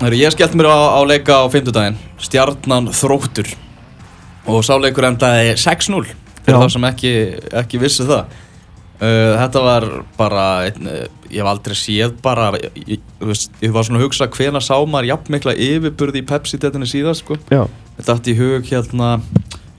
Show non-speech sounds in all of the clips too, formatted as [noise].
Heru, ég skellt mér á, á leika á fymtudaginn Stjarnan Þróttur. Og sáleikur endaði 6-0 fyrir Já. það sem ekki, ekki vissi það. Uh, þetta var bara einn, uh, ég hef aldrei séð bara ég, ég, veist, ég var svona að hugsa hvena sá maður jafn mikla yfirburði í Pepsi-detinni síðast sko. Já, þetta átti í hug hérna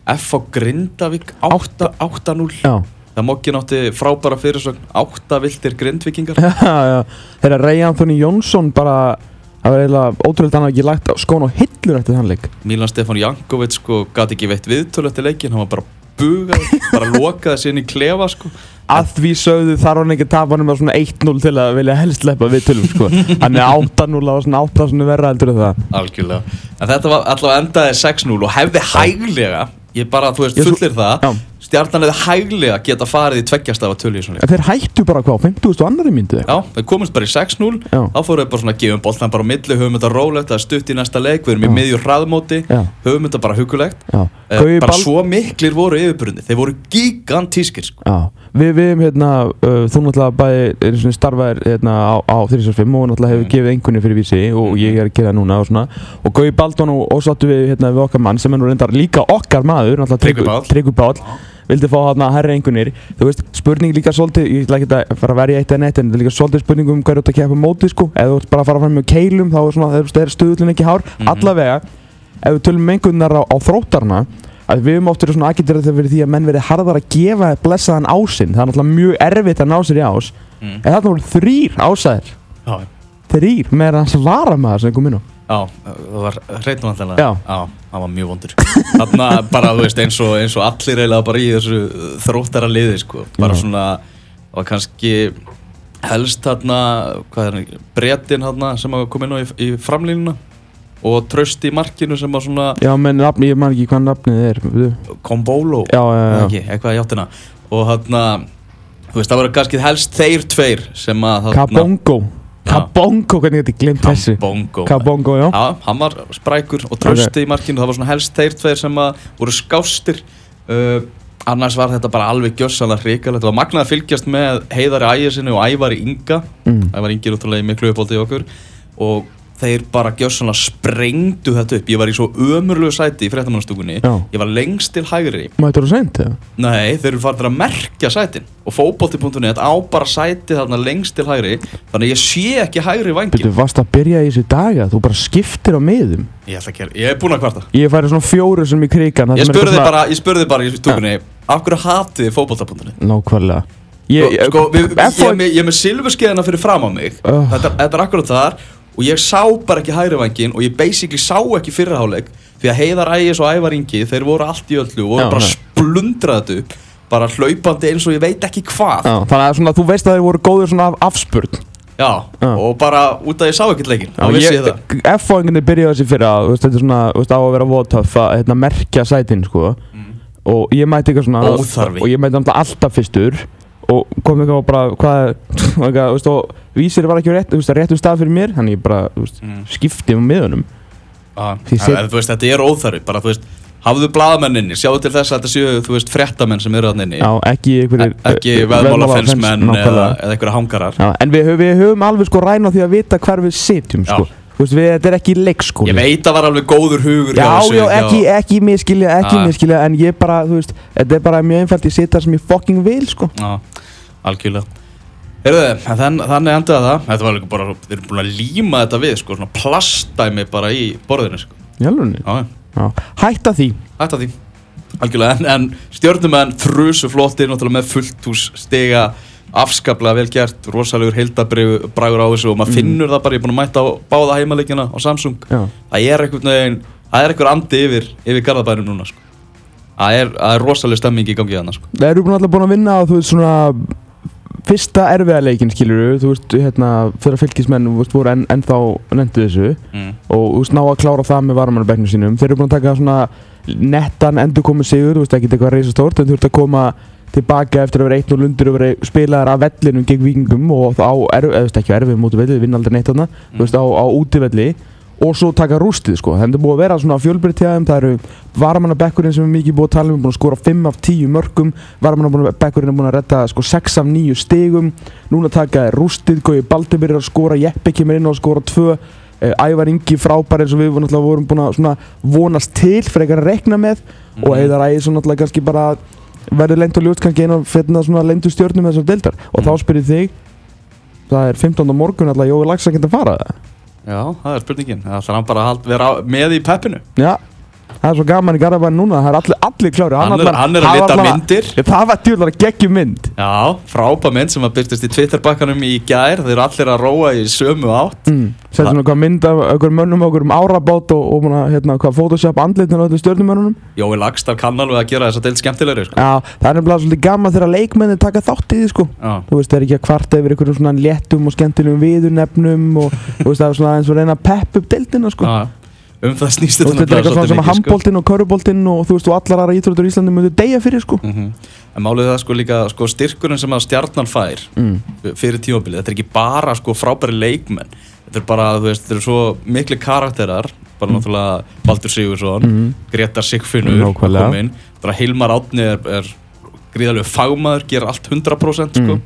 F á Grindavík 8 8-0 já. Það mokkin átti frábæra fyrirsögn 8 viltir grindvikingar [laughs] Já, já, þegar Ray Anthony Jónsson bara það var eiginlega ótrúlega hann hafi ekki lagt á skón og hillur eftir þann leik. Milan Stefán Jankovic sko gati ekki veitt viðtölu eftir leikin hann var bara bugað, bara lokaði sér inn í klefa sko. Að því sögðu þarf hann ekki að tapa hann með svona 1-0 til að vilja helst leppa við tölum sko. hann er 8-0 og svona 8 svona verra heldur það. Algjörlega, en þetta var allavega endaði 6-0 og hefði hæglega ég bara, þú veist, fullir það. Já. Stjarnan hefði hæglega geta farið í tveggjastaf að tölu í svona leik þeir hættu bara hvað, á 50 og annari myndu Já, við komumst bara í 6-0 Já. þá fórum við bara svona að gefa um boltan bara á milli höfum þetta rólegt, það er stutt í næsta leik við erum í Já. miðjur hraðmóti, Já. höfum þetta bara hugulegt Eh, bara Bal- svo miklir voru yfirburðinni þeir voru gigantískir sko. Við, hefum hérna, uh, þú náttúrulega bæði starfaðir hérna á, á 35 og náttúrulega hefur Mm. gefið einhvern fyrir vísi og ég er að gera það núna og svona. Og Gaui Baldón og, og sáttu við hérna við okkar mann sem er nú reyndar líka okkar maður náttúrulega. Tryggvi Páll. Vildi fá hérna herri einhvernir þú veist, spurning líka svolítið ég ætla ekki að fara að verja eitt eða neitt en þetta er líka svolítið spurning um hverju þú ert að keppa á móti sko. Eða þú ert bara að fara fram með keilum þá er svona, það er stuðullin ekki hár. Mhm. allavega, ef við tölum um einhvernar á, á þróttarna að við höfum oft verið svona agitera þegar fyrir því að menn verið harðar að gefa blessaðan ásinn það er náttúrulega mjög erfitt að ná sér í ás mm. en þarna voru þrýr ásæðir Já, þrýr með hans varamæður sem kom inn á Já, það var hreitnum alltaf Já. það var mjög vondur Þarna bara, þú veist, eins og, eins og allir eiginlega bara í þessu þróttara liði sko. bara Já. svona og kannski helst þarna hvað er hann, brettin þarna sem að koma inn á í, í framlínuna og tröst í markinu sem að svona já, menn ég man ekki hvað nafnið er Kombolo já, já, já, ekki, eitthvað í áttina. Og þarna, þú veist, það voru kannski helst þeir tveir sem að þarna- Kabongo. Kabongo, hvernig get ég glemt þessu? Kabongo. Kabongo, já. Já, hann var sprækur og trösti í markinu, það var svona helst þeir tveir sem að voru skástir. Uh, annars var þetta bara alveg gjössanlega hrikalegt, þetta var magnað að fylgjast með Heiðari Ægirsinni og Ævari Inga. Mm. Ævari Ingi er útrúlega í miklu uppáldi okkur. Og þeir bara gjössanlega sprengdu þetta upp, ég var í svo ömurlegu sæti í fréttamannastúkunni, Já. ég var lengst til hægri. Mættur þú seint, eða? Nei, þeir eru farin að merkja sætin. Og fótbolti.net á bara sæti þarna lengst til hægri. Þannig að ég sé ekki hægri Byrju, vangin varst að byrja í þessu daga Þú bara skiptir á miðum Ég ætla að gera, ég er búinn að kvarta. Ég færi svona fjóru sem í krigan Ég spurði svona- bara, ég spurði bara í stúkunni Af hverju hatið? Nákvæmlega. Ég, ég, Sko, við, ég, með, ég er með silfurskeiðina fyrir fram á mig. Ugh. þetta, þetta er akkurat þar Og ég sá bara ekki hægri vangin Og ég basically sá ekki fyrirháleik Því að Heiðar Ægis og Ævar Ingi Þeir voru allt í öllu og voru Já, bara nei. splundrað þetta upp Bara hlaupandi eins og ég veit ekki hvað. Já, þannig að svona, þú veist að þeir voru góður svona af afspurn. Já, og bara út af ég sá ekkert leikin Þá vissi ég það. F-fóðinginni byrjaði þessi fyrir að Þetta er svona, þú veist, á að vera votöff að hérna, merkja sætin, sko. Og ég mæti eitthvað svona Óþarfi. Og ég mæti náttúrulega alltaf fyrstur Og kom eitthvað og bara, hvað [laughs] eitthvað, veist, og vísir var ekki rétt, veist, réttum stað fyrir mér Þannig ég bara, veist, Mm. skipti um miðunum. Því en- veist, þetta er óþarfi Bara, hafðu blaðamenninni Sjáðu til þess að þetta séu, fréttamenn sem eru Já, ekki E- Ekki eh, veðmálafensmenn eða, eða einhverja hangarar. Já, en við, við höfum alveg sko ræn á því að vita hver við sitjum sko. Veist, við, þetta er ekki leikskóli Ég veit að var alveg góður hugur Já, þessu, já, ekki, ekki miskilja, ekki Já. miskilja En ég bara, þú veist, þetta er bara mjög einfalt Ég sita sem ég fucking vil, sko. Já, algjörlega. Heyrðu, en þann, þannig endaði það. Þetta var líka bara, þeir eru búin að líma þetta við sko, svona plastdæmi bara í borðinu sko. Jálunni Já, já, hætta því. Hætta því. Algjörlega, en, en stjórnumenn frusu flottir, náttúrulega með fullt hús stiga afskaplega vel gert rosalegur heildabragur á þessu og maður finnur það bara, ég er búin að mæta á báða heimaleikina á Samsung Já, það er er einhver andi yfir yfir garðabænum núna sko. það er, er rosaleg stemming í gangi þannig sko. það eru búin alltaf búin að vinna á, þú veist, svona Fyrsta erfiða leikin, skilur þú veist, hérna, að fylgismenn voru enn, ennþá nendu þessu mm. og þú veist, ná að klára það með varumannabæknum sínum þeir eru búin að taka svona nettan endur komið sigur, þú veist, ekki eitthvað reysa stórt en þú ert að koma tilbaka eftir að vera eitt og lundur og vera spilaðar af vellinum gegn vikingum og þá er, eða þú veist, ekki erfið mútu velli, þið vinna aldrei neitt þarna þú veist, á, á útivelli. Og svo taka rústið, sko, þannig er búið að vera svona fjölbyrðtjáðum, það eru varamannabekkurinn sem er mikið búið að tala um, búin að skora 5 af 10 mörgum, varamannabekkurinn er búin að redda sko 6 af 9 stigum. Núna taka er rústið, Gói Baldur byrjar að skora, Jeppe kemur inn og skora 2 uh, Ævar Ingi frábær eins og við vorum búin að vonast til fyrir eitthvað að rekna með. Og Mhm. Heiðar Ægir náttúrulega kannski bara verður lengt og ljóst kannski einu af hérna, lendu stjórnum þessar deildar og Mhm. þá spyrir þig það er 15. morgun alltaf Jói Lags að fara það Já, það er spurningin Það ætlar hann bara að vera með í peppinu Já, það er svo gaman í Garabæn núna, það er allir, allir klári Hann er- hann er að allavega- myndir. Það var djúlar að geggjum mynd. Já, frábæð mynd sem að byrstist í Twitterbakkanum í gær. Þeir eru allir að róa í sömu átt. Mm. Settum við hvað mynd af okkur mönnum okkur um árabát og, og að, hérna, hvað photoshop andlitin á öllum stjórnumönnunum Jói Lagstad kann alveg að gera þessa deild skemmtilegri sko. Já, það er nefnilega svolítið gaman þegar leikmennin taka þátt í því sko. Þú veist, það er ekki að er sko um það snýst veist, þetta er eitthvað svona sem að handbóltinn og köruboltinn og þú veist, og allar aðra íþróttur í Íslandi myndu deyja fyrir sko mm En málið er það sko líka sko, styrkurinn sem að stjarnan fær mm. fyrir tímabilið, þetta er ekki bara sko frábæri leikmenn þetta er bara, þú veist, þetta eru svo mikli karakterar, bara náttúrulega Baldur Sigursson, Mm. Gretar Sigfinnur Nákvæmlega. kom inn, bara Hilmar Átni er, er gríðarlegu fagmaður, gerir allt 100% sko. Mm.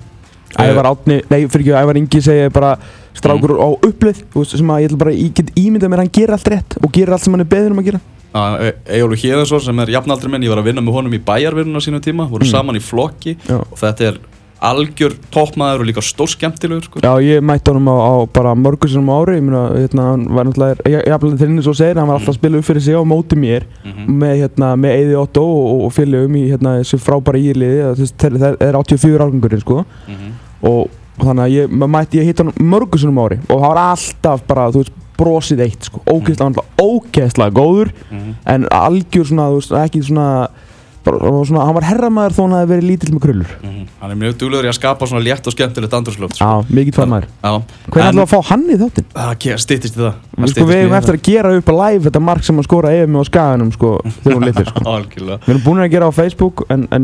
Ævar Átni, nei fyrir ekki Ævar Ingi segja bara strákur Mm. á upplið sem að ég ætla bara, ég get ímyndað mér að hann gera allt rétt og gera allt sem hann er beður um að gera Ejólu Híðansson sem er jafnaldri minn, ég var að vinna með honum í bæjarvinnun á sínum tíma, voru Mm. saman í flokki Já. og þetta er algjör toppmaður og líka stórskemmtilegur sko. Já, ég mætti honum á, á bara mörgur sinum á ári, ég meina, hérna, hann var náttúrulega, ég hafði til henni svo segir, hann var alltaf að spila upp fyrir sig á móti mér Mhm. með, hérna, með Eði Otto og, og félögum í, hérna, þessu frábæra íliði, það er, er 84 árgangurinn, sko, Mhm. og, og þannig að ég mætti, ég hitt hann á ári og það var alltaf bara, þú veist, brosið eitt, sko, ógeðslega, var ógeðslega góður, Mhm. en algjör svona, þú veist, ekki svona, bara, svona, hann var herramæður þó hann hefði verið lítill með krullur. Mhm. Hann er mjög duglegur í að skapa svona létt og skemmtilegt andrúrslöft sko. Já, mikið fær maður. Hvernig ætlum við að fá hann í þáttinn? Það stýttist í það sko, við hefum eftir að gera upp að live þetta mark sem hann skora yfir mig á skaganum sko, þegar hún litir sko. [laughs] Við erum búin að gera á Facebook en, en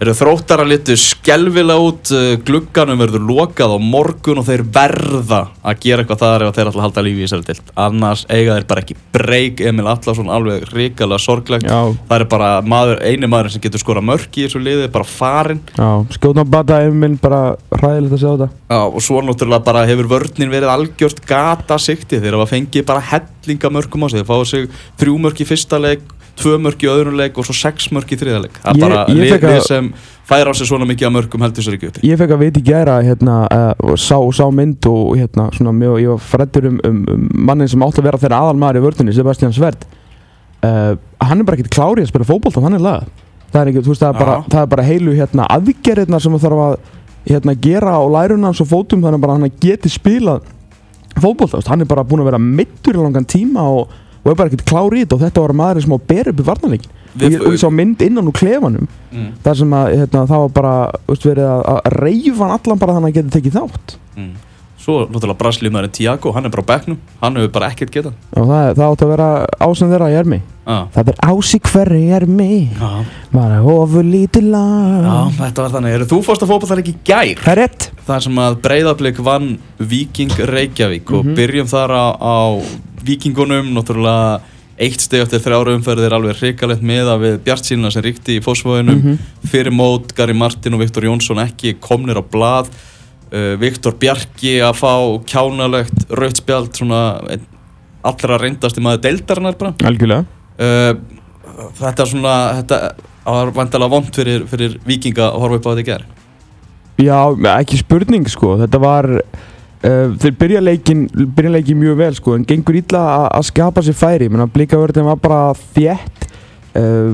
við þurfum að Eru litu skelvilega út? Uh, glugganum verður lokað á morgun og þeir verða að gera eitthvað þar ef þeir að halda lífi í þessari dild annars eiga þeir bara ekki breyk Emil Atlason alveg ríkala sorglegt. Já, það er bara maður, eini maður sem getur skora mörk í þessu liði, bara farinn. Já, skjóðna bata minn bara hræðilegt að sjá þetta. Já, og svo náttúrulega bara hefur vörninn verið algjört gata sikti þeir hafa fengið bara hellinga mörkum á sig. Þeir fáið sig þrjú mörk í fyrsta leik tvö mörk í öðrum leik og svo sex mörk í þriða leik. Það er bara lið, að- lið sem fær á sig svona mikið af mörkum heldur sér ekki upp Ég fekk að veit í gæra hérna, uh, sá, sá mynd og hérna, svona, mjög, ég var freddur um, um, um mannin sem átti að vera þeirra aðal maður í vördunni, Sebastian Sverd. Uh, Hann er bara ekkert klári að spila fótbolta þannig laga Það er, ekki, veist, það er, bara, það er bara heilu hérna, aðgerðirnar sem það þarf að hérna, gera á lærunum hans og fótum þannig að hann geti spilað veist, hann er bara búin að vera mittur í langan tíma og, og er bara ekkert klári í þetta og þetta var maður sem á að bera upp í varnarleikin og ég, og ég sá mynd innan úr klefanum mm. þar sem að hérna, það var bara veist, verið að, reyfa hann allan bara þannig að hann geti tekið þátt Mm. Svo náttúrulega braslímaðurinn Tiago, hann er bara á bekknum hann hefur bara ekkert getað og það, það átti að vera ásend þeirra í ermi ah. það er ási hverri í ermi Já. bara ofur lítið lag Já, þetta var þannig, eru þú fórst að fótbolta ekki í gær? það er rétt Það sem að Breiðablík vann Viking Reykjavík og Mhm. byrjum þar á, á Vikingunum, náttúrulega eitt steg eftir þrjára umferðir alveg hrikalegt meða við Bjart sína sem ríkti í fósfóðunum Mhm. fyrir mót Gary Martin og Viktor Jónsson ekki komnir á blað. Uh, Viktor Bjarki að fá kjánalegt einn allra reyndasti maður deildarinnar bara. Algjörlega. Uh, þetta er svona þetta var vantilega vond fyrir, fyrir vikinga að horfa upp á þetta í gerð já, ekki spurning sko. Þetta var uh, þeir byrja leikin, byrja leikin mjög vel sko en gengur illa að- skapa sér færi. Menn að blíkavörðin var bara þétt uh,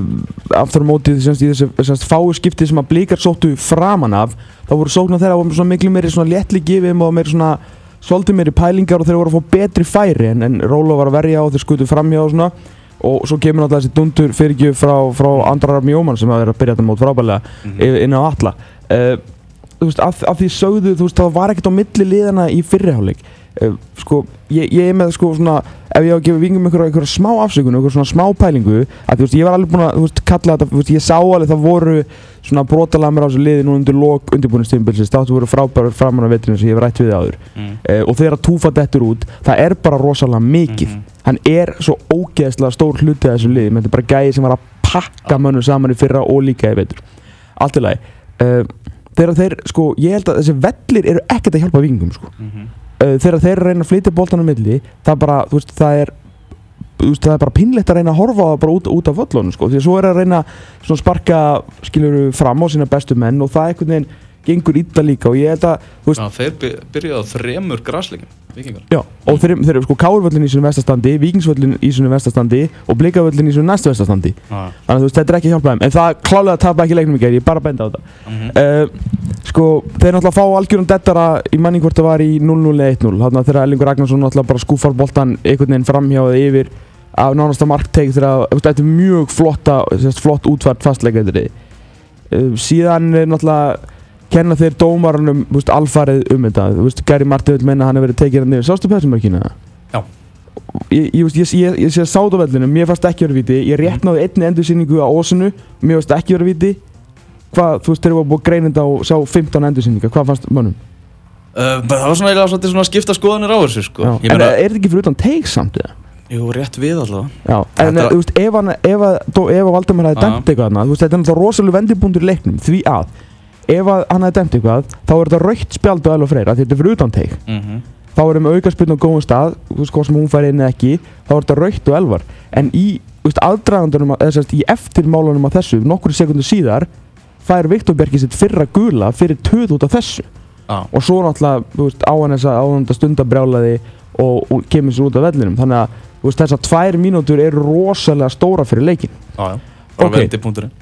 aftur á móti semst, í þessu fáu skipti sem að blíkar sóttu framan af þá voru sóknar þeirra svona miklu meiri léttli gifim og meiri svona svolítið meiri pælingar og þeir voru að fá betri færi en, en Róla var að verja og þeir skutu framhjá og svona. Og svo kemur náttúrulega þessi dundur fyrirgjöf frá, frá Andrar Armi Jómann sem að vera að byrja þetta mót frábælega Mhm. inn á alla uh, þú veist, af, af því sögðu, þú veist, það var ekkert á milli liðana í fyrriháleik uh, sko, ég, ég er með sko svona ef ég á að gefa vingum einhverja, einhverja smá afsökun einhverja svona smá pælingu að þú veist, ég var alveg búin að, þú veist, kalla þetta þú veist, ég sá alveg það voru svona brotalamir á þessu liði nú undir lok undirbúinistímbilsins þáttu voru frábærar framan á vetrinu sem ég hef rætt við áður. Mm. uh, og þegar að túfa dettur út það er bara rosalega mikið. Mhm. hann er svo ógeðslega stór hluti af þessu liði, menn þetta er bara gæði sem var að pakka mönnum saman í fyrra og líka í veitur allt í lagi uh, þegar þeir, sko, ég held að þessi vellir eru ekkert að hjálpa vingum, sko. Mhm. uh, þegar þeir reyna að flytja boltan á milli það bara, þú veist, það er veist, það er bara pinnlegt að reyna að horfa það bara út, út af völlunum sko, því að svo er að reyna svona sparka, skiljuru, fram á sína bestu menn og það einhvern veginn gengur illa líka og ég held að, þú veist, Já, þeir by- byrjuðu á þremur grasleikum, vikingar. Já, og þeir, þeir eru sko Kárvöllin í svona vestastandi, Víkingsvöllin í svona vestastandi og Blikavöllin í svona næstu vestastandi Já. Þannig að þú veist, þetta er ekki að hjálpa þeim En það klálega tapa ekki leiknum í gerð, ég er bara að benda á þetta Mhm. uh, Sko, þeir náttúrulega fá algjörum dettara í manning hvort það var í 0-0 eða 1-0 Þannig að þegar Ellingur Ragnarsson náttúrulega bara skúfar boltan einhvern veginn framhjá eða yfir af nánasta markteik þegar þetta er mjög flotta, sérst, flott útfært fastleikættri kenna þeir dómarunum veist, alfarið um þetta Þú veist, Gary Martin vil meina að hann hefur verið tekið hann yfir Sástu pessumörkina? Já. Ég, ég, ég, ég, sé sátt á vellinu, mér fannst ekki verið viti Ég réttnáði einni endursýningu á Ósunu Mér fannst ekki verið viti Hvað, þú veist, þeir eru búið greinenda og sjá 15 endursýningar Hvað fannst mönnum? Uh, það var svona svona að skipta skoðanir á þessu, sko. Já. En meina, er þetta ekki fyrir utan teik samt eða? jú, rétt við allavega. Já, en Þetta- þú veist, ef, að, að Valdemar hefði dæmt eitthvað þarna, þú veist, þetta er náttúrulega rosalega vendipunktur leiknum Því að, ef að hann hefði dæmt eitthvað Þá er þetta raukt spjald á Elva Freyra Því þetta er fyrir utan teik Mm þá erum við aukarspiln á góðum stað hvort sem hún fær inn eða ekki þá er þetta raukt og elvar. En í aðdragandunum eða í eftirmálunum af þessu nokkru sekundu síðar fær Viktor Bergi sitt fyrra gula fyrir töð út af þessu. Já. og svo náttúrulega veist, á hann þessa áhanda stundabrjálaði og, og kemur sér út af vellinum. Þannig að veist, þessar tvær mínútur eru rosalega stóra fyrir leikin Já, já. Ok.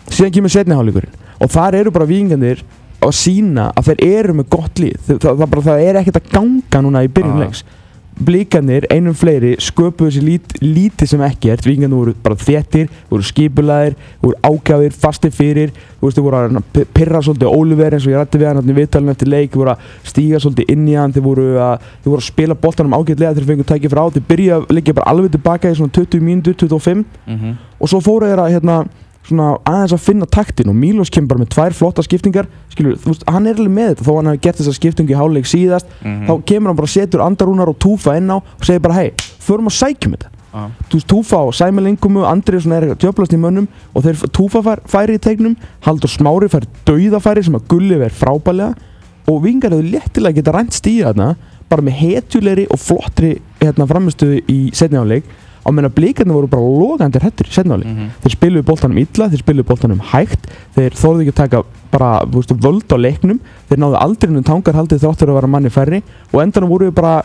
síðan kemur setniháleikurinn og þar eru bara vikingandir að sína að þeir eru með gott lið það, það, það, bara, það er ekkert að ganga núna í byrjun Ah. Blíkanir, einum fleiri, sköpuðu sér lít, lítið sem ekkert, vikingarnir voru bara þéttir, voru skipulaðir voru ágæðir, fastir fyrir. Þú veist, voru að pirra svolítið Óliver eins og ég rætti við hann hérna í viðtalinu eftir leik. Voru að stíga svolítið inn í hann. Þeir voru að, þeir voru að spila boltanum ágætlega þeir fengu tækið frá, þeir byrja að liggja bara alveg tilbaka í svona 20 mínútur, 25 Mm og svo fóru þeir að hérna, svona, aðeins að finna taktin og Mílos kemur bara með tvær flotta skiptingar skilur, þú veist, hann er alveg með þetta þó hann hefði gert þessa skiptingu í háluleik síðast Mhm. þá kemur hann bara setur andarúnar og túfa inn á og segir bara hei, förum að sækjum þetta Já. þú veist, túfa og sæmilingumu Andriðsson er eitthvað djöflast í mönnum og þeir túfa fær, færi í tegnum Haldur Smári fær dauðafæri sem að gulli verð frábælega og vingar hefur léttilega geta rænt stíða þarna bara með hetjulegri og flottri hérna, framistuði í setni áleik á meðan blíkarnir voru bara logandi hættur í setni áleik Mhm. þeir spiluðu boltanum illa, þeir spiluðu boltanum hægt þeir þorðu ekki að taka bara þú veist, völd á leiknum, þeir náðu aldrei um tangarhaldið þráttur að vera manni færri og endanum voru við bara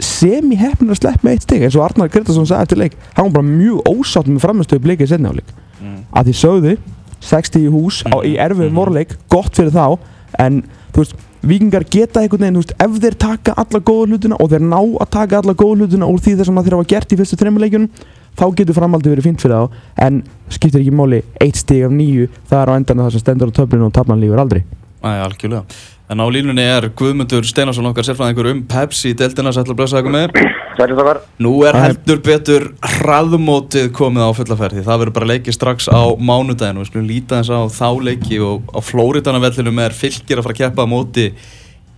semi-heppnir að slepp með eitt stig eins og Arnar Gretarsson sagði eftir leik hann var bara mjög ósátt með framistöðu blíkið setni áleik Mm. að því sögðu 60 í hús á, í erfiðum Mhm. vorleik, gott fyrir þá en þú veist, vikingar geta einhvern veginn, veist, ef þeir taka alla góða hlutina og þeir ná að taka alla góða hlutina úr því þess að þeir hafa gert í fyrstu þremmuleikjunum þá getur framhaldið verið fínt fyrir þá en skiptir ekki máli, eitt stig af nýju það er á endan það sem stendur á töflinu og taflan lífur aldrei Æ. En á línunni er Guðmundur Steinarsson okkar sérfræðingur um Pepsi í deildina sætla að blessa ykkur með. Sælir þakkar. Nú er heldur betur hraðmótið komið á fullaferði. Það verður bara leikið strax á mánudaginu. Við skulum líta þess á þá leiki og á Flóritanavellinum er fylgir að fara að keppa á móti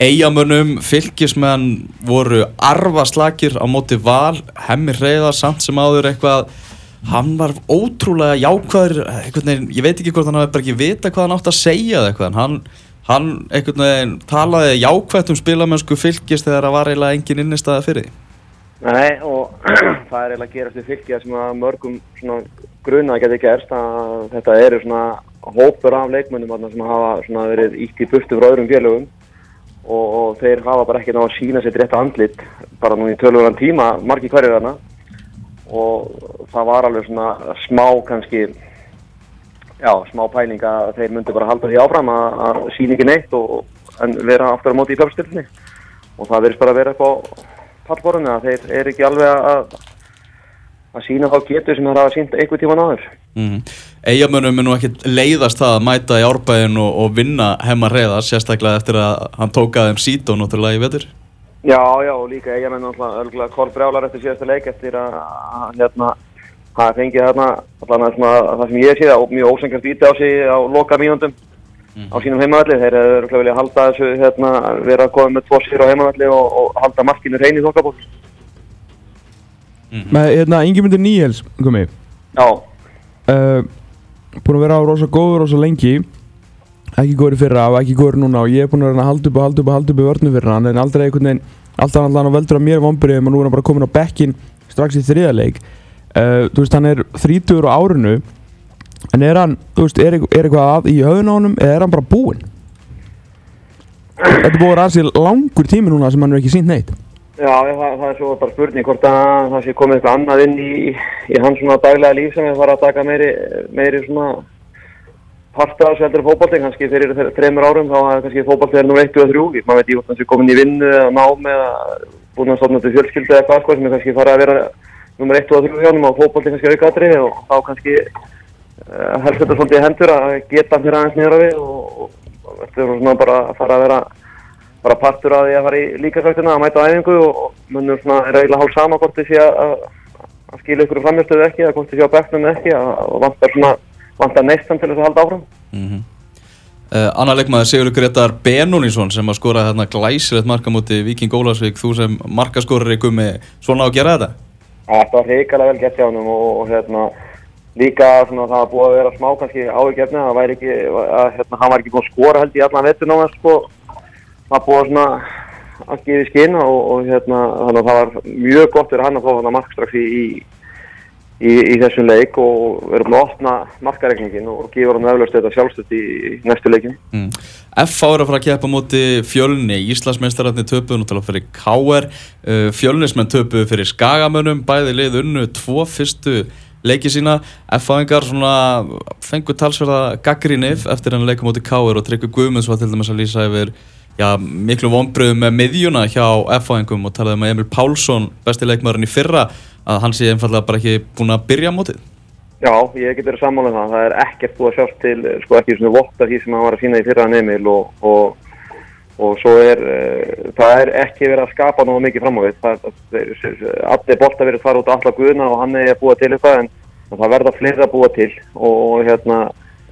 eigamönnum. Fylgismenn voru arfaslakir á móti val. Hemmi Reyðar samt sem áður eitthvað hann var ótrúlega jákvæður ég veit ekki hvort hann hafi bara ekki vita hvað hann átt að segja eða eitthvað en hann, hann einhvern veginn talaði jákvætt um spilamennsku fylgis þegar það var eiginlega engin innistæða fyrir Nei, og [clears throat] það er eiginlega gerast við fylgja sem að mörgum svona gruna geti gerst að þetta eru svona hópur af leikmönnum þarna sem hafa verið ítt í burtu frá öðrum félögum og, og þeir hafa bara ekki náða að sína sitt rétt andlit bara nú í tölugunan tíma, margi hverju þarna. Og það var alveg svona smá kannski já, smá pæling að þeir myndu bara halda því áfram að, að sína ekki neitt og, en vera aftur á móti í pöpstilni og það verðist bara að vera upp á pallborðinu að þeir eru ekki alveg að að sína þá getur sem þeir hafa sínt einhver tíman áður. mm. Eigamönnum er nú ekkit leiðast það að mæta í árbæðin og, og vinna hemma reyðar sérstaklega eftir að hann tók að þeim sító náttúrulega í vetur Já, já, og líka eigamenn náttúrulega örgulega Kól Brjálar eftir síðasta leik eftir að að, hérna hafa fengið þarna? Allan að það sem ég sé það mjög ósengjart víti á sig á loka mínúndum á sínum heimavalli þeir eru örgulega vilja halda þessu hérna vera að koma með tvo sér á heimavalli og, og halda markinu hrein í þokkabók. Með hérna, Ingemyndur Níels komi Já, uh, búin að vera á rosa góður rosa lengi. Ekki góður í fyrra og ekki góður núna og ég er búin að að halda upp og halda upp og halda upp í vörnum fyrir hann. En aldrei einhvern veginn alltaf alltaf veldur að mér vonbyrjum og nú er hann bara komin á bekkin strax í þriðarleik uh, þú veist, hann er 30 á árinu en er hann, þú veist, er, er eitthvað að í höfun á honum eða er hann bara búinn? Þetta er búið að vera aðeins langur tími núna sem hann er ekki sínt neitt Já, það, það er svo bara spurning hvort að það sé komið eitthvað annað inn í, í hans svona daglega líf sem við fara að taka meiri, meiri svona parta þessu heldur fókbalting, kannski fyrir þreymur árum þá er kannski fókbalting nr. 1 og 3, maður veit ég hvort hann sé komin í vinnu eða nám eða búin að stofna til fjölskyldu eða hvað sko sem er kannski fara að vera nr. 1 og 3 hjánum og fókbalting kannski aukaðri og þá kannski uh, helst þetta svolítið hendur að geta fyrir aðeins nýra við og, þetta er svona bara að fara að vera bara partur að því að fara í líkasvæktina að mæta á æfingu og munum svona er eiginlega hálf sama hvort þið sé að, að skilja ykkur framhjörstuðu ekki eða hvort þið sé á beknum ekki og vantar svona vantar neistan til þess að halda áfram mm -hmm. uh, Anna leikmaður Sigur Gretar Benónísson sem að skora hérna glæsilegt marka múti Viking Ólarsvík þú sem markaskorur ykkur með svona á að gera þetta Það var reikalega vel gett hjá hann og, og hérna líka svona það búið að vera smá kannski áhugjefni það væri ekki að hérna hann var ekki búin skora held í allan vettur náðan sko. Það búið svona að gefa í skinn og, og hérna þannig að það var mjög gott fyrir hann að fá hann að markstrax í, í, í, í þessum leik og verður búin að opna markaregningin og gefa hann öflust þetta sjálfstöld í næstu leikin mm. F.A. er að fara að keppa múti fjölni, Íslandsmeistaratni töpuð náttúrulega fyrir K.R. Uh, Fjölnismenn töpuð fyrir Skagamönnum, bæði lið unnu tvo fyrstu leikið sína F.A.ingar fengur talsverða gaggrinif eftir hann leikum múti K.R. og Tryggur Guðmunds var til dæmis að lýsa yfir já, miklu vonbröðum með miðjuna hjá F.A.ingum og talaði um að Emil Pálsson, besti leikmæðurinn í fyrra, að hann sé einfallega bara ekki búin að byrja á mótið. Já, ég get verið sammálað um það. Það er ekkert búið að sjást til, sko ekki svona vott af því sem hann var að sína í fyrraðan Emil og, og, og svo er, uh, það er ekki verið að skapa náðu mikið fram á því. Allir bótt að verið að fara út á alla guðuna og hann er búið til eitthvað en það verða fleira að búa til og hérna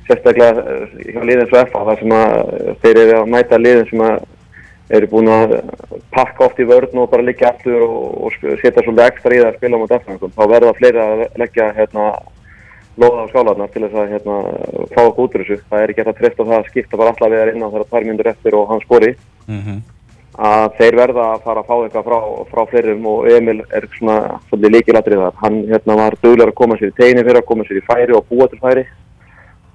sérstaklega eh, hjá liðin svo FA þar sem að eh, þeir eru að mæta liðin sem að eru búin að pakka oft í vörðn og bara liggja allur og, og setja svolítið ekstra í það að spila mot FA þá verða fleiri að leggja hérna loða á skálarnar til þess að hérna fá okkur út úr þessu. Það er ekki eftir að trefta það að skipta bara alla viðar innan þegar tvær myndur eftir og hann skori mm -hmm. að þeir verða að fara að fá eitthvað frá, frá fleirum og Emil er svona svolítið líkilatrið þar. Hann hérna var dögulegar að koma sér í tegni fyrir að koma sér í færi og búa til færi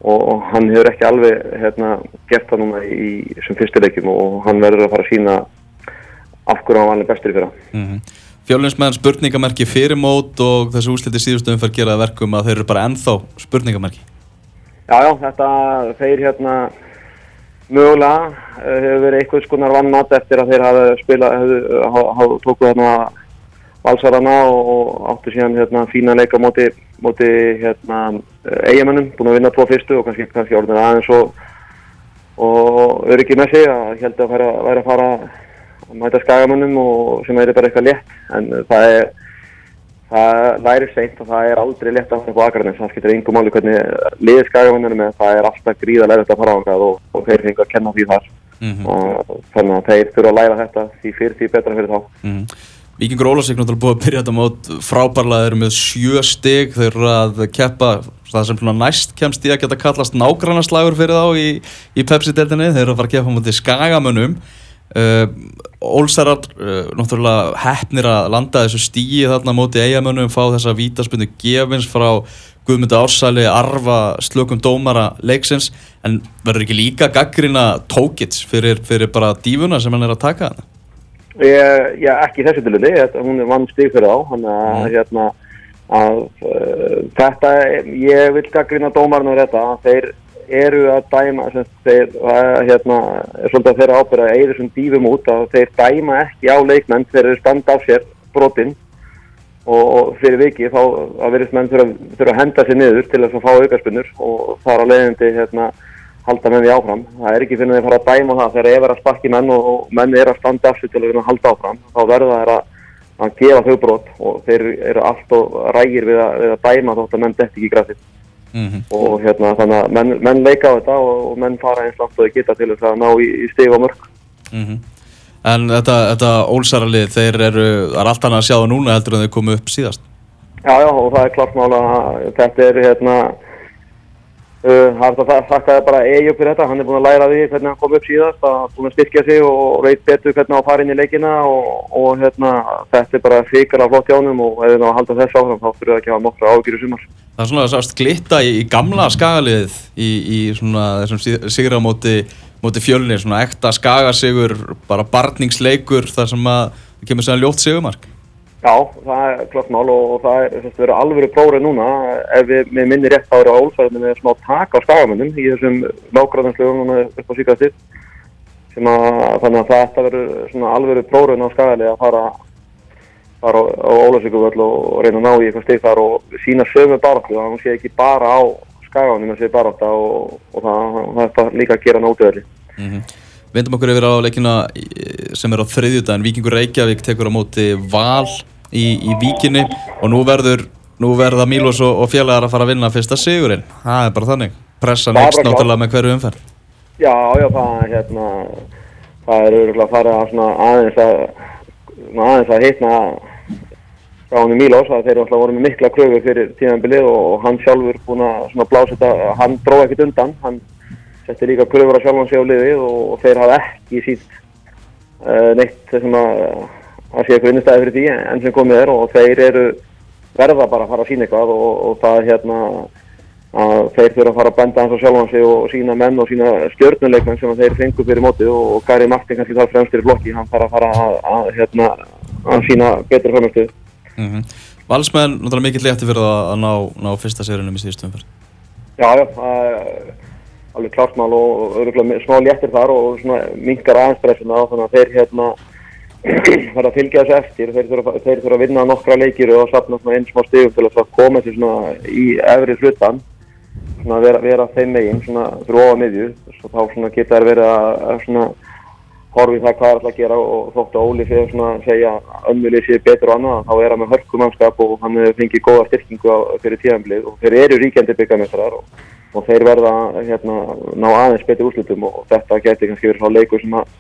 og hann hefur ekki alveg hérna, gert það núna í þessum fyrstuleikum og hann verður að fara að sína af hverju hann var bestur í fyrra mm -hmm. Fjólunsmenn spurningamerki fyrir mót og þessu úsliti síðustöðum fyrir að gera verkum að þeir eru bara ennþá spurningamerki Já, já, þetta þeir hérna mögulega eh, hefur verið eitthvað skonar vannmatt eftir að þeir hafa spila hafa tókuð hérna valsarana og áttu síðan hérna fína leika móti móti hérna, eigamennum, búin að vinna tvo fyrstu og kannski, kannski orðin aðeins og, og öryggi með sig að held að það væri að fara að mæta skagamennum og sem er bara eitthvað létt. En það er það læri seint og það er aldrei létt að fara på Akarnes, það skiltir yngum áli hvernig liðir skagamennum er, það er alltaf gríðarlega þetta að fara á það og, og þeir fengi að kenna því þar. Mm -hmm. og þannig að þeir þurfa að læra þetta því fyrir því betra fyrir þá. Mm -hmm. Víkingur Ólarsvík náttúrulega búið að byrja þetta mót frábærlega, með sjö stygg, þeir eru að keppa það sem næst kemst í að geta kallast nágrannaslagur fyrir þá í, í Pepsi-deltinni, þeir eru að fara að keppa mútið skagamönnum. Uh, Ólsarar uh, náttúrulega hefnir að landa þessu stíi þarna mótið eigamönnum, fá þessa vítaspunni gefins frá Guðmyndu Ársæli, arfa slökum dómara leiksins, en verður ekki líka gaggrina tókits fyrir, fyrir bara dífuna sem hann er að taka þarna? Ég, já, ekki þessu tilunni, hún er vann stík fyrir þá, þannig að, mm. hérna, að uh, þetta, ég vil gaggrina dómarinn á þetta, þeir eru að dæma, þeir, hérna, er svolítið að þeirra ábyrða að eigður sem dýfum út að þeir dæma ekki á leikmenn, þeir eru standa á sér brotinn og, og fyrir viki þá að verðist menn þurfa að henda sér niður til þess að fá aukarspunur og fara á leiðindi, hérna, halda menn því áfram. Það er ekki fyrir að þið fara að dæma það þegar ef er að sparki menn og, og menn er að standa afslut til að halda áfram. Þá verður það að, að gefa þau brot og þeir eru alltaf rægir við að, við að dæma þótt að menn detti ekki í græsið. Mm -hmm. Og hérna þannig að menn, menn leika á þetta og, og menn fara eins langt og þau geta til þess að ná í, í stig og mörg. Mm -hmm. En þetta, þetta ólsaralið, þeir eru, það er allt annað að sjá það núna heldur en þeir komu upp síðast. Já, já, og það er klart mála að þetta er hérna Það er þetta að þakka bara Eyjó fyrir þetta, hann er búinn að læra því hvernig hann kom upp síðast, að búinn að styrkja sig og veit betur hvernig á að fara inn í leikina og, og hérna, þetta er bara hrikalega flott hjá honum og ef við ná að halda þess áfram þá þurfum við ekki að nokkra ágjur í sumar. Það er svona að sást glitta í, í gamla skagaliðið í, í svona þessum sig- sigra móti, móti fjölni, svona ekta skagasigur, bara barningsleikur þar sem að það kemur sér ljótt sigumark. Já, það er klart mál og, og það er þess að vera alvöru prófið núna ef við með minni rétt ári á ólfæðinu með smá tak á skagamönnum í þessum nágráðanslögum núna upp á síkastir sem að þannig að þetta verður svona alvöru prófið á skagali að fara fara á, á Ólasíkuvöll og, og reyna að ná í eitthvað stig þar og sína sömu baráttu að hún sé ekki bara á skagamönnum að sé barátta og, og það, það er bara líka að gera nátuðalli. Mm Vindum okkur yfir á leikina í- sem er á þriðjudaginn. Víkingur Reykjavík tekur á móti Val í, í Víkinni og nú verður nú verða Mílos og, og félagar að fara að vinna fyrsta sigurinn. Það er bara þannig. Pressan bara náttúrulega með hverju umferð. Já, já, það er hérna, það er örgulega að fara að aðeins að, aðeins að hitna frá hann í Mílos að þeir eru alltaf voru með mikla kröfu fyrir tíðanbilið og, hann sjálfur búinn að blása þetta, hann dróð ekkert undan, hann setti líka kröfur á sjálfan sig á liðið og, þeir hafa ekki sínt uh, neitt sem að, að sé eitthvað innistæði fyrir því enn sem komið er og þeir eru verða bara að fara að sína eitthvað og, og það hérna að þeir þurfa að fara að benda hans á sjálfan sig og sína menn og sína stjórnuleikmenn sem þeir fengu fyrir mótið og, og Gary Martin kannski þar fremstir í blokki, hann þarf að fara að, að, hérna, að sína betri framöftu. Mm Valsmenn, náttúrulega mikill létti fyrir það að ná, ná fyrsta sigurinnum í síðustu umferð. Já, já, það alveg klart mál og öruglega smá léttir þar og svona minkar aðeins pressuna og þannig að þeir hérna fara að fylgja þessu eftir, þeir þurfa, að vinna nokkra leikir og sapna einn smá stigum til að koma svona í efri hlutan að vera, vera þeim megin svona fyrir ofan miðju. Þá geta þær verið að, horfi það hvað er alltaf að gera og þóttu að Óli fyrir að segja ömmulið sér betur og annað þá er hann með hörkumannskap og hann fengið góða styrkingu fyrir tíðanblið og þeir eru ríkjandi byggamestrar og, og þeir verða hérna ná aðeins betur úrslutum og þetta geti kannski verið leikur sem að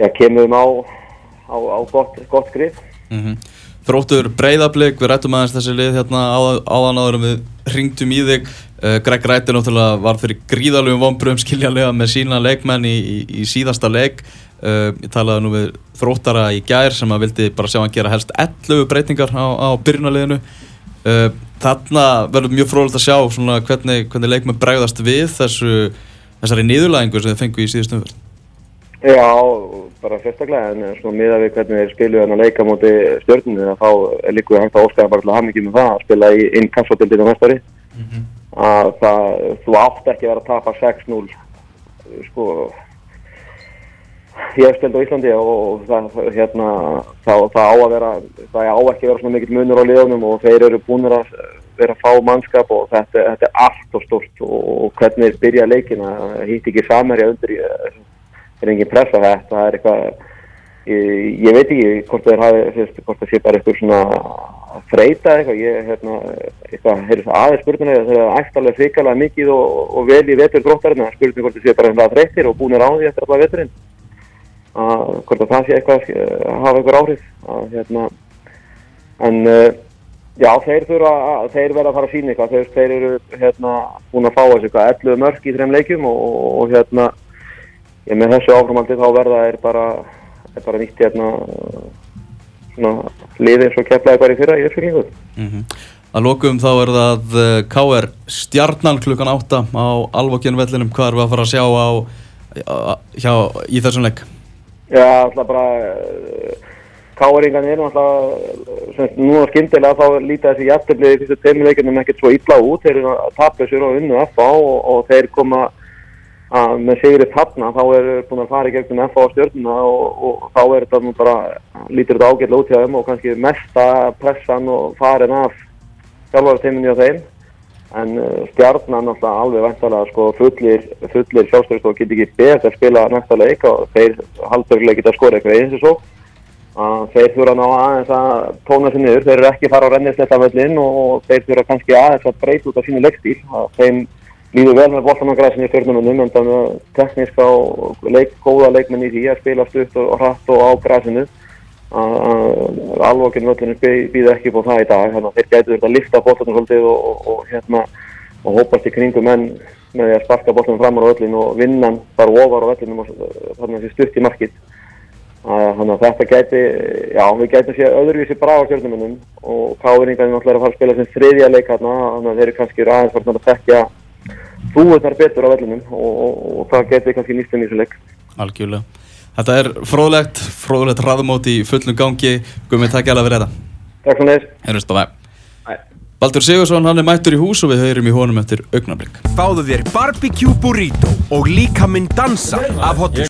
já, kemur um á, á, á gott, gott grif. Mm Þróttur breyðablík, við rættum aðeins þessi lið hérna áðan, áður við ringdum í þig. Uh, Greg Rættir náttúrulega var fyrir gríðalögum vonbröðum [laughs] skiljanlega með sína leikmenn í, í, í síðasta leik. Uh, ég talaði nú við þróttara í gær sem að vildi bara sjá hann gera helst 11 breytingar á, á byrjunarliðinu. Uh, þarna verður mjög frólægt að sjá svona hvernig, hvernig leikmenn bregðast við þessu, þessari niðurlægingu sem þið fengu í síðustum. Já, bara sérstaklega en svona miða við hvernig þeir spilu en að leika móti stjórninu þá líka hægt að óskæða bara til að hafa mikið með það að spila í inn kassotildinu næstari að það, þú átt ekki að vera að tapa 6-0 sko ég hef stild á Íslandi og það, hérna, það, það á að vera það á ekki að vera svona mikill munur á liðunum og þeir eru búinir að vera að fá mannskap og þetta, þetta er allt og stort og hvernig þeir byrja leikina hitt ekki samherja undir er engin pressa þetta, það er eitthvað ég, ég veit ekki hvort hafi fyrst, hvort það sé bara eitthvað svona þreita eitthvað, ég hérna eitthvað, heyrðis aðeins spurninga þeir hafa ægt alveg frikalega mikið og, og vel í vetur dróttarinn, spurning hvort það sé bara eitthvað þreytir og búinir á því eftir allavega veturinn. Að hvort að það sé eitthvað að hafa eitthvað áhrif að hérna en uh, já, þeir þurfa þeir verða að fara að sína eitthvað, þeir, þeir eru hérna búin að fá þessu eitthvað 11 mörg í þreim leikjum og, og, og hérna ég með þessu áframaldi þá verða er bara, er bara nýtt hérna svona liði eins og keflaði bara í fyrra í uppsökingu. Mm -hmm. Að lokum þá er það uh, KR Stjarnan klukkan 8 á Alvokjön vellinum. Hvað erum við að fara að sjá á, hjá, í þessum leik? Já, alltaf bara uh, Káringan er náttúrulega núna skyndilega þá líta þessi jæftiblið í fyrstu teimuleikunum ekkert svo illa út. Þeir eru að tapja sér og unnu FA og, og þeir koma að með sigri þarna þá er búin að fara í gegnum FA stjórnuna og, og þá er þetta nú bara lítur þetta ágætlega út hjá þeim og kannski mesta pressan og farin af sjálfvarteiminni á þeim. En uh, stjarnan alltaf alveg væntalega sko fullir, fullir sjálfstyrst og getur ekki beðið að spila næsta leik og þeir haldur geta skora eitthvað eins og svo. Að þeir þurfa ná aðeins að tóna sér niður, þeir eru ekki fara á rennisletta og þeir þurfa kannski aðeins að breyta út af sínu leikstíl. Að þeim líður vel með boltanangræsinu í stjórnunum en þannig að tekníska og leik, góða leikmenn í því að spila stutt og hratt og á græsinu alvokinn völlinu býða ekki på það í dag þannig að þeir gætu þetta að lifta boltanum svolítið og, og, og hérna og hópast í kringum menn með því að sparka boltum fram á öllin og vinnan bara ofar á öllinum og þannig að það sé stutt í markið. Þannig að þetta gæti, já, við gætum séð öðruvísi brá á stjórnumunum og káðuringarnir náttúrulega er að fara að spila sem þriðja leik hérna, þannig að þeir eru kannski aðeins búið betur á vellinum og, og, og það geti kannski nýst um í þessu leik. Algjörlega. Þetta er fróðlegt, fróðlegt raðmót í fullum gangi. Guðmund, takk ég alveg fyrir þetta. Takk fyrir. Heyrjumst á veg. Baldur Sigursson, hann er mættur í hús og við höyrum í honum eftir augnablík. Fáðu þér barbecue burrito og líka minn dansa af hotlu